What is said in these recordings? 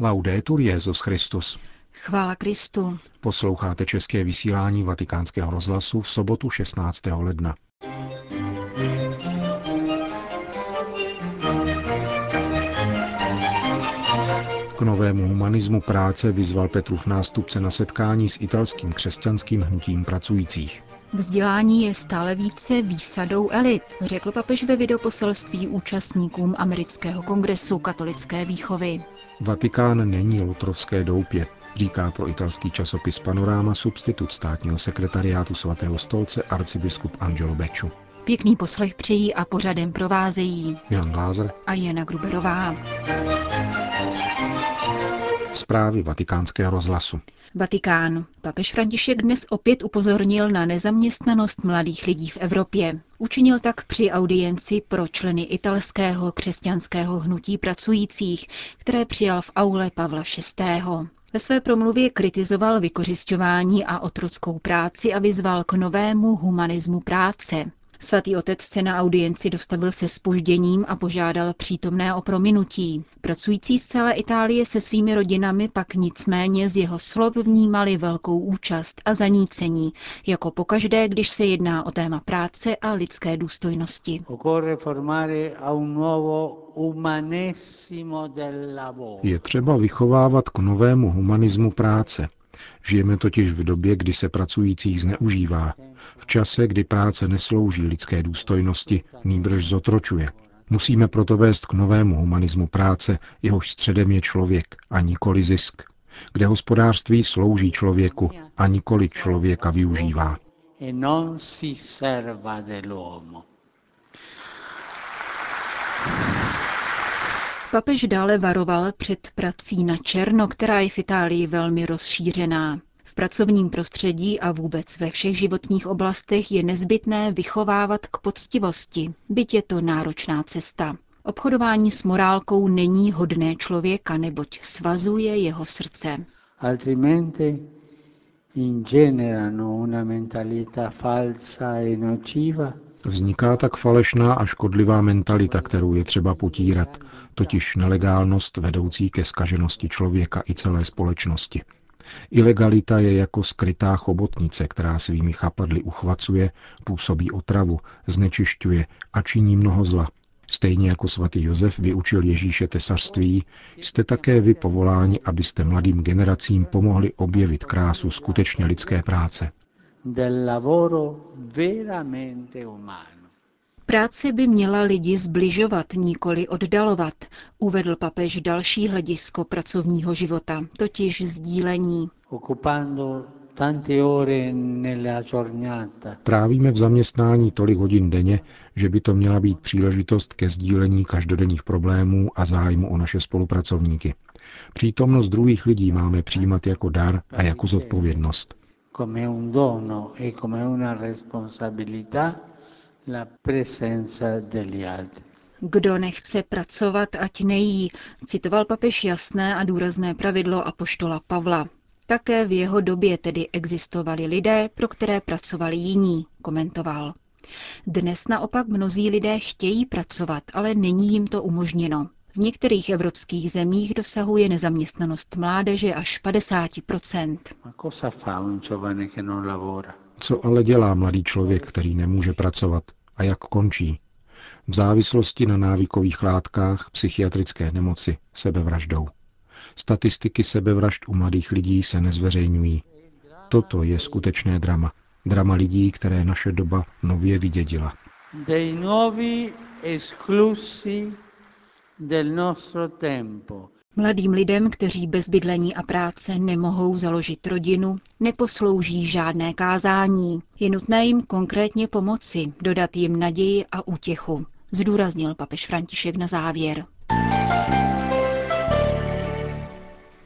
Laudetur Jezus Christus. Chvála Kristu. Posloucháte české vysílání Vatikánského rozhlasu v sobotu 16. ledna. K novému humanismu práce vyzval Petrův nástupce na setkání s italským křesťanským hnutím pracujících. Vzdělání je stále více výsadou elit, řekl papež ve videoposelství účastníkům amerického kongresu katolické výchovy. Vatikán není lotrovské doupě, říká pro italský časopis Panorama substitut státního sekretariátu svatého stolce arcibiskup Angelo Beču. Pěkný poslech přijí a pořadem provázejí Jan Glázer a Jana Gruberová. Zprávy vatikánského rozhlasu. Vatikán. Papež František dnes opět upozornil na nezaměstnanost mladých lidí v Evropě. Učinil tak při audienci pro členy italského křesťanského hnutí pracujících, které přijal v aule Pavla VI. Ve své promluvě kritizoval vykořišťování a otrockou práci a vyzval k novému humanismu práce. Svatý otec se na audienci dostavil se spožděním a požádal přítomné o prominutí. Pracující z celé Itálie se svými rodinami pak nicméně z jeho slov vnímali velkou účast a zanícení, jako pokaždé, když se jedná o téma práce a lidské důstojnosti. Je třeba vychovávat k novému humanismu práce, Žijeme totiž v době, kdy se pracujících zneužívá, v čase, kdy práce neslouží lidské důstojnosti, nýbrž zotročuje. Musíme proto vést k novému humanismu práce, jehož středem je člověk a nikoli zisk, kde hospodářství slouží člověku a nikoli člověka využívá. E Papež dále varoval před prací na černo, která je v Itálii velmi rozšířená. V pracovním prostředí a vůbec ve všech životních oblastech je nezbytné vychovávat k poctivosti, byť je to náročná cesta. Obchodování s morálkou není hodné člověka, neboť svazuje jeho srdce. Altrimenti ingenerano una mentalità falsa e nociva Vzniká tak falešná a škodlivá mentalita, kterou je třeba potírat, totiž nelegálnost vedoucí ke skaženosti člověka i celé společnosti. Ilegalita je jako skrytá chobotnice, která svými chapadly uchvacuje, působí otravu, znečišťuje a činí mnoho zla. Stejně jako svatý Josef vyučil Ježíše tesařství, jste také vy povoláni, abyste mladým generacím pomohli objevit krásu skutečně lidské práce del lavoro veramente umano. Práce by měla lidi zbližovat, nikoli oddalovat, uvedl papež další hledisko pracovního života, totiž sdílení. Trávíme v zaměstnání tolik hodin denně, že by to měla být příležitost ke sdílení každodenních problémů a zájmu o naše spolupracovníky. Přítomnost druhých lidí máme přijímat jako dar a jako zodpovědnost Kdo nechce pracovat, ať nejí, citoval papež jasné a důrazné pravidlo apoštola Pavla. Také v jeho době tedy existovali lidé, pro které pracovali jiní, komentoval. Dnes naopak mnozí lidé chtějí pracovat, ale není jim to umožněno. V některých evropských zemích dosahuje nezaměstnanost mládeže až 50% Co ale dělá mladý člověk, který nemůže pracovat a jak končí? V závislosti na návykových látkách, psychiatrické nemoci, sebevraždou. Statistiky sebevražd u mladých lidí se nezveřejňují. Toto je skutečné drama. Drama lidí, které naše doba nově vydědila. Dei nuovi esclusi Mladým lidem, kteří bez bydlení a práce nemohou založit rodinu, neposlouží žádné kázání. Je nutné jim konkrétně pomoci, dodat jim naději a útěchu, zdůraznil papež František na závěr.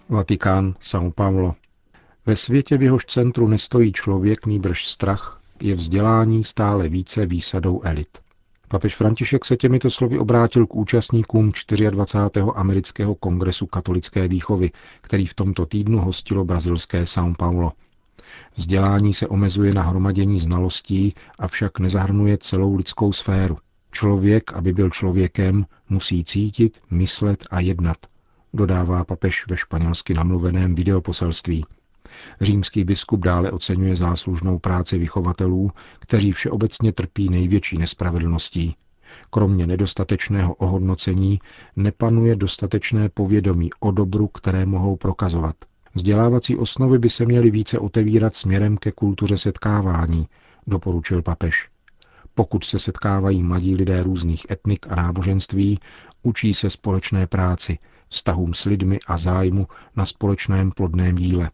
Vatikán, São Paulo. Ve světě v jehož centru nestojí člověk, nýbrž strach, je vzdělání stále více výsadou elit. Papež František se těmito slovy obrátil k účastníkům 24. amerického kongresu katolické výchovy, který v tomto týdnu hostilo brazilské São Paulo. Vzdělání se omezuje na hromadění znalostí, avšak nezahrnuje celou lidskou sféru. Člověk, aby byl člověkem, musí cítit, myslet a jednat. dodává papež ve španělsky namluveném videoposelství. Římský biskup dále oceňuje záslužnou práci vychovatelů, kteří všeobecně trpí největší nespravedlností. Kromě nedostatečného ohodnocení nepanuje dostatečné povědomí o dobru, které mohou prokazovat. Vzdělávací osnovy by se měly více otevírat směrem ke kultuře setkávání, doporučil papež. Pokud se setkávají mladí lidé různých etnik a náboženství, učí se společné práci, vztahům s lidmi a zájmu na společném plodném díle.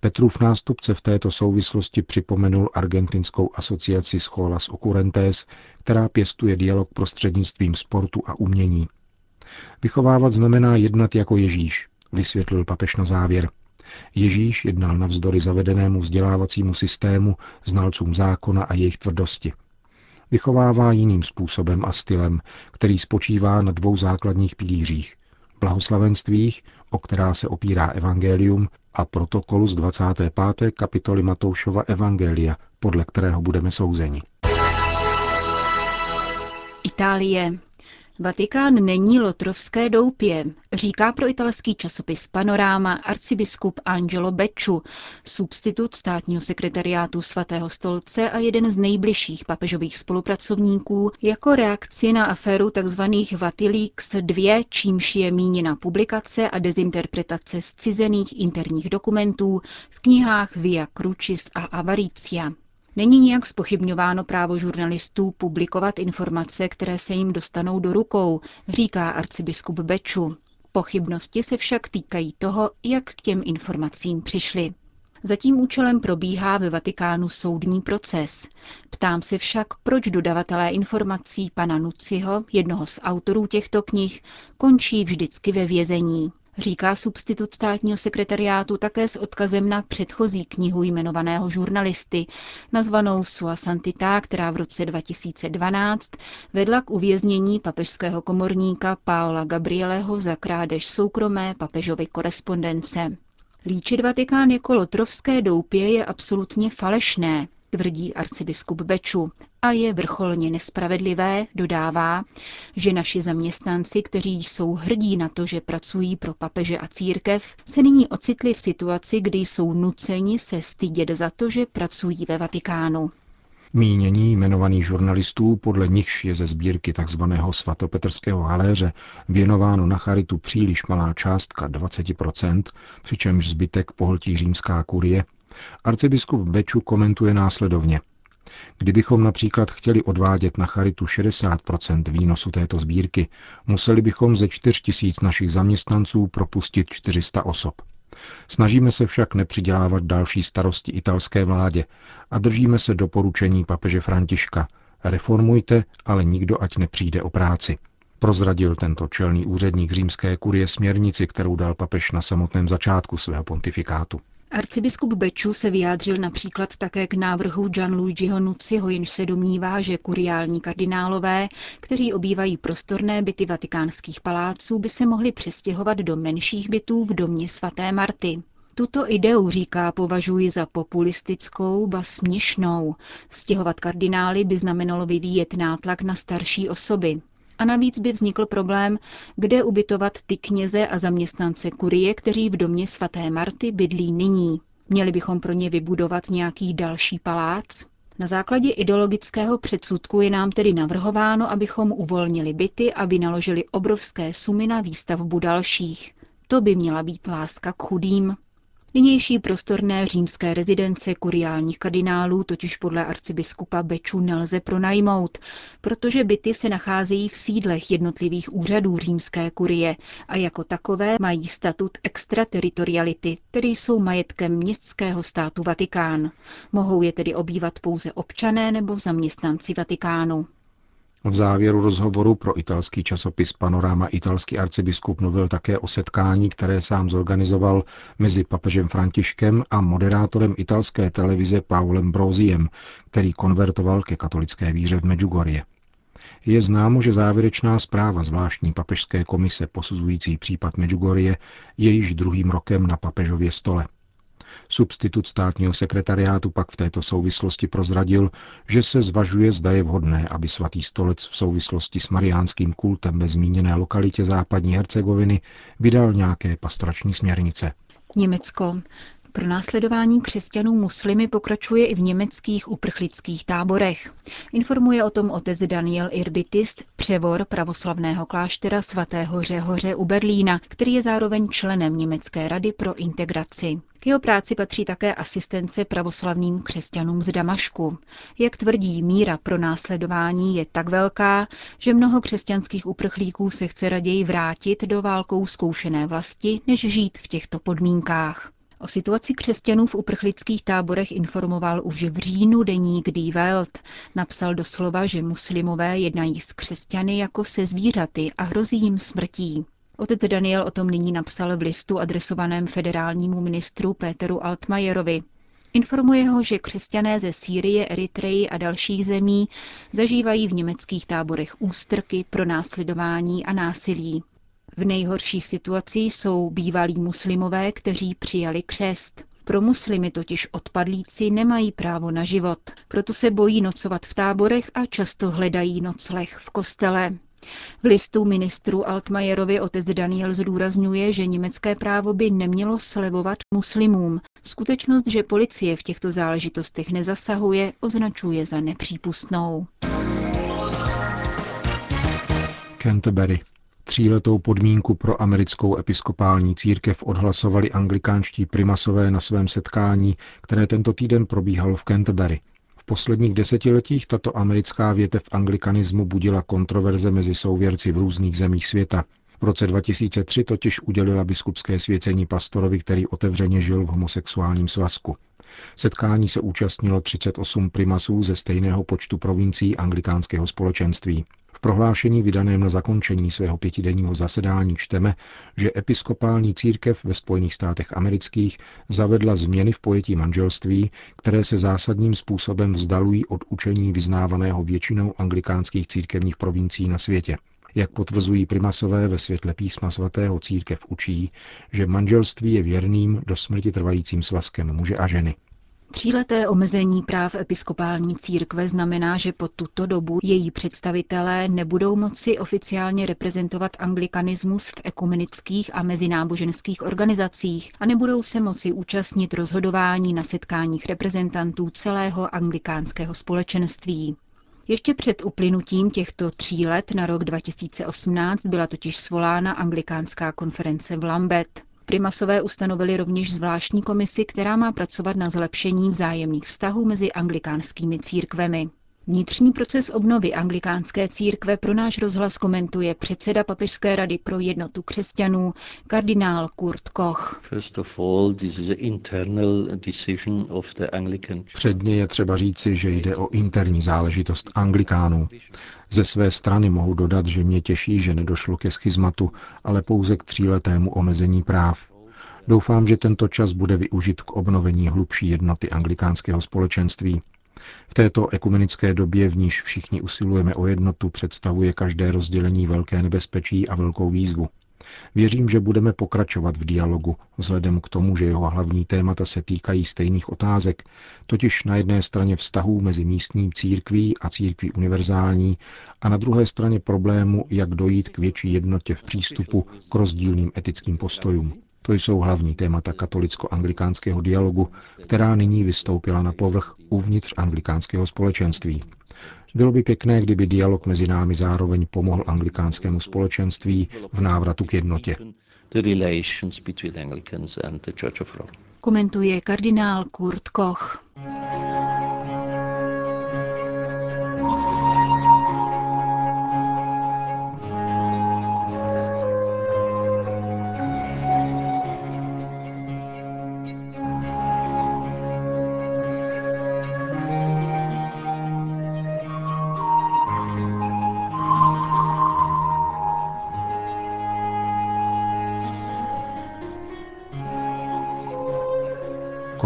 Petrův nástupce v této souvislosti připomenul argentinskou asociaci Scholas Occurrentes, která pěstuje dialog prostřednictvím sportu a umění. Vychovávat znamená jednat jako Ježíš, vysvětlil papež na závěr. Ježíš jednal navzdory zavedenému vzdělávacímu systému, znalcům zákona a jejich tvrdosti. Vychovává jiným způsobem a stylem, který spočívá na dvou základních pilířích. Blahoslavenstvích, o která se opírá evangelium, a protokolu z 25. kapitoly Matoušova Evangelia, podle kterého budeme souzeni. Itálie. Vatikán není lotrovské doupě, říká pro italský časopis Panorama arcibiskup Angelo Becciu, substitut státního sekretariátu svatého stolce a jeden z nejbližších papežových spolupracovníků jako reakci na aféru tzv. Vatileaks 2, čímž je míněna publikace a dezinterpretace zcizených interních dokumentů v knihách Via Crucis a Avaricia. Není nijak spochybňováno právo žurnalistů publikovat informace, které se jim dostanou do rukou, říká arcibiskup Beču. Pochybnosti se však týkají toho, jak k těm informacím přišli. Za tím účelem probíhá ve Vatikánu soudní proces. Ptám se však, proč dodavatelé informací pana Nuciho, jednoho z autorů těchto knih, končí vždycky ve vězení říká substitut státního sekretariátu také s odkazem na předchozí knihu jmenovaného žurnalisty, nazvanou Sua Santita, která v roce 2012 vedla k uvěznění papežského komorníka Paola Gabrieleho za krádež soukromé papežovy korespondence. Líčit Vatikán jako lotrovské doupě je absolutně falešné, tvrdí arcibiskup Beču. A je vrcholně nespravedlivé, dodává, že naši zaměstnanci, kteří jsou hrdí na to, že pracují pro papeže a církev, se nyní ocitli v situaci, kdy jsou nuceni se stydět za to, že pracují ve Vatikánu. Mínění jmenovaných žurnalistů, podle nichž je ze sbírky tzv. svatopetrského haléře věnováno na charitu příliš malá částka 20%, přičemž zbytek pohltí římská kurie, Arcibiskup Beču komentuje následovně. Kdybychom například chtěli odvádět na charitu 60% výnosu této sbírky, museli bychom ze 4 tisíc našich zaměstnanců propustit 400 osob. Snažíme se však nepřidělávat další starosti italské vládě a držíme se doporučení papeže Františka. Reformujte, ale nikdo ať nepřijde o práci. Prozradil tento čelný úředník římské kurie směrnici, kterou dal papež na samotném začátku svého pontifikátu. Arcibiskup Beču se vyjádřil například také k návrhu Gianluigiho Nuciho, jenž se domnívá, že kuriální kardinálové, kteří obývají prostorné byty vatikánských paláců, by se mohli přestěhovat do menších bytů v domě svaté Marty. Tuto ideu, říká, považuji za populistickou, ba směšnou. Stěhovat kardinály by znamenalo vyvíjet nátlak na starší osoby. A navíc by vznikl problém, kde ubytovat ty kněze a zaměstnance kurie, kteří v domě svaté Marty bydlí nyní. Měli bychom pro ně vybudovat nějaký další palác? Na základě ideologického předsudku je nám tedy navrhováno, abychom uvolnili byty a vynaložili obrovské sumy na výstavbu dalších. To by měla být láska k chudým. Nynější prostorné římské rezidence kuriálních kardinálů totiž podle arcibiskupa Beču nelze pronajmout, protože byty se nacházejí v sídlech jednotlivých úřadů římské kurie a jako takové mají statut extrateritoriality, tedy jsou majetkem městského státu Vatikán. Mohou je tedy obývat pouze občané nebo zaměstnanci Vatikánu. V závěru rozhovoru pro italský časopis Panorama italský arcibiskup mluvil také o setkání, které sám zorganizoval mezi papežem Františkem a moderátorem italské televize Paulem Broziem, který konvertoval ke katolické víře v Medjugorje. Je známo, že závěrečná zpráva zvláštní papežské komise posuzující případ Medjugorje je již druhým rokem na papežově stole. Substitut státního sekretariátu pak v této souvislosti prozradil, že se zvažuje, zda je vhodné, aby svatý stolec v souvislosti s mariánským kultem ve zmíněné lokalitě západní Hercegoviny vydal nějaké pastorační směrnice. Německo. Pro následování křesťanů muslimy pokračuje i v německých uprchlických táborech. Informuje o tom otec Daniel Irbitis, převor pravoslavného kláštera svatého Řehoře u Berlína, který je zároveň členem Německé rady pro integraci. K jeho práci patří také asistence pravoslavným křesťanům z Damašku. Jak tvrdí, míra pro následování je tak velká, že mnoho křesťanských uprchlíků se chce raději vrátit do válkou zkoušené vlasti, než žít v těchto podmínkách. O situaci křesťanů v uprchlických táborech informoval už v říjnu deník Die Welt. Napsal doslova, že muslimové jednají s křesťany jako se zvířaty a hrozí jim smrtí. Otec Daniel o tom nyní napsal v listu adresovaném federálnímu ministru Péteru Altmajerovi. Informuje ho, že křesťané ze Sýrie, Eritreji a dalších zemí zažívají v německých táborech ústrky, pronásledování a násilí. V nejhorší situaci jsou bývalí muslimové, kteří přijali křest. Pro muslimy totiž odpadlíci nemají právo na život, proto se bojí nocovat v táborech a často hledají nocleh v kostele. V listu ministru Altmajerovi otec Daniel zdůrazňuje, že německé právo by nemělo slevovat muslimům. Skutečnost, že policie v těchto záležitostech nezasahuje, označuje za nepřípustnou. Canterbury. Tříletou podmínku pro americkou episkopální církev odhlasovali anglikánští primasové na svém setkání, které tento týden probíhalo v Canterbury. V posledních desetiletích tato americká větev anglikanismu budila kontroverze mezi souvěrci v různých zemích světa. V roce 2003 totiž udělila biskupské svěcení pastorovi, který otevřeně žil v homosexuálním svazku. Setkání se účastnilo 38 primasů ze stejného počtu provincií anglikánského společenství. V prohlášení vydaném na zakončení svého pětidenního zasedání čteme, že episkopální církev ve Spojených státech amerických zavedla změny v pojetí manželství, které se zásadním způsobem vzdalují od učení vyznávaného většinou anglikánských církevních provincií na světě. Jak potvrzují primasové ve světle písma svatého církev učí, že manželství je věrným do smrti trvajícím svazkem muže a ženy. Tříleté omezení práv episkopální církve znamená, že po tuto dobu její představitelé nebudou moci oficiálně reprezentovat anglikanismus v ekumenických a mezináboženských organizacích a nebudou se moci účastnit rozhodování na setkáních reprezentantů celého anglikánského společenství. Ještě před uplynutím těchto tří let na rok 2018 byla totiž svolána anglikánská konference v Lambeth. Primasové ustanovili rovněž zvláštní komisi, která má pracovat na zlepšení vzájemných vztahů mezi anglikánskými církvemi. Vnitřní proces obnovy anglikánské církve pro náš rozhlas komentuje předseda Papežské rady pro jednotu křesťanů, kardinál Kurt Koch. Předně je třeba říci, že jde o interní záležitost anglikánů. Ze své strany mohu dodat, že mě těší, že nedošlo ke schizmatu, ale pouze k tříletému omezení práv. Doufám, že tento čas bude využit k obnovení hlubší jednoty anglikánského společenství. V této ekumenické době, v níž všichni usilujeme o jednotu, představuje každé rozdělení velké nebezpečí a velkou výzvu. Věřím, že budeme pokračovat v dialogu, vzhledem k tomu, že jeho hlavní témata se týkají stejných otázek, totiž na jedné straně vztahů mezi místní církví a církví univerzální a na druhé straně problému, jak dojít k větší jednotě v přístupu k rozdílným etickým postojům. To jsou hlavní témata katolicko-anglikánského dialogu, která nyní vystoupila na povrch uvnitř anglikánského společenství. Bylo by pěkné, kdyby dialog mezi námi zároveň pomohl anglikánskému společenství v návratu k jednotě. Komentuje kardinál Kurt Koch.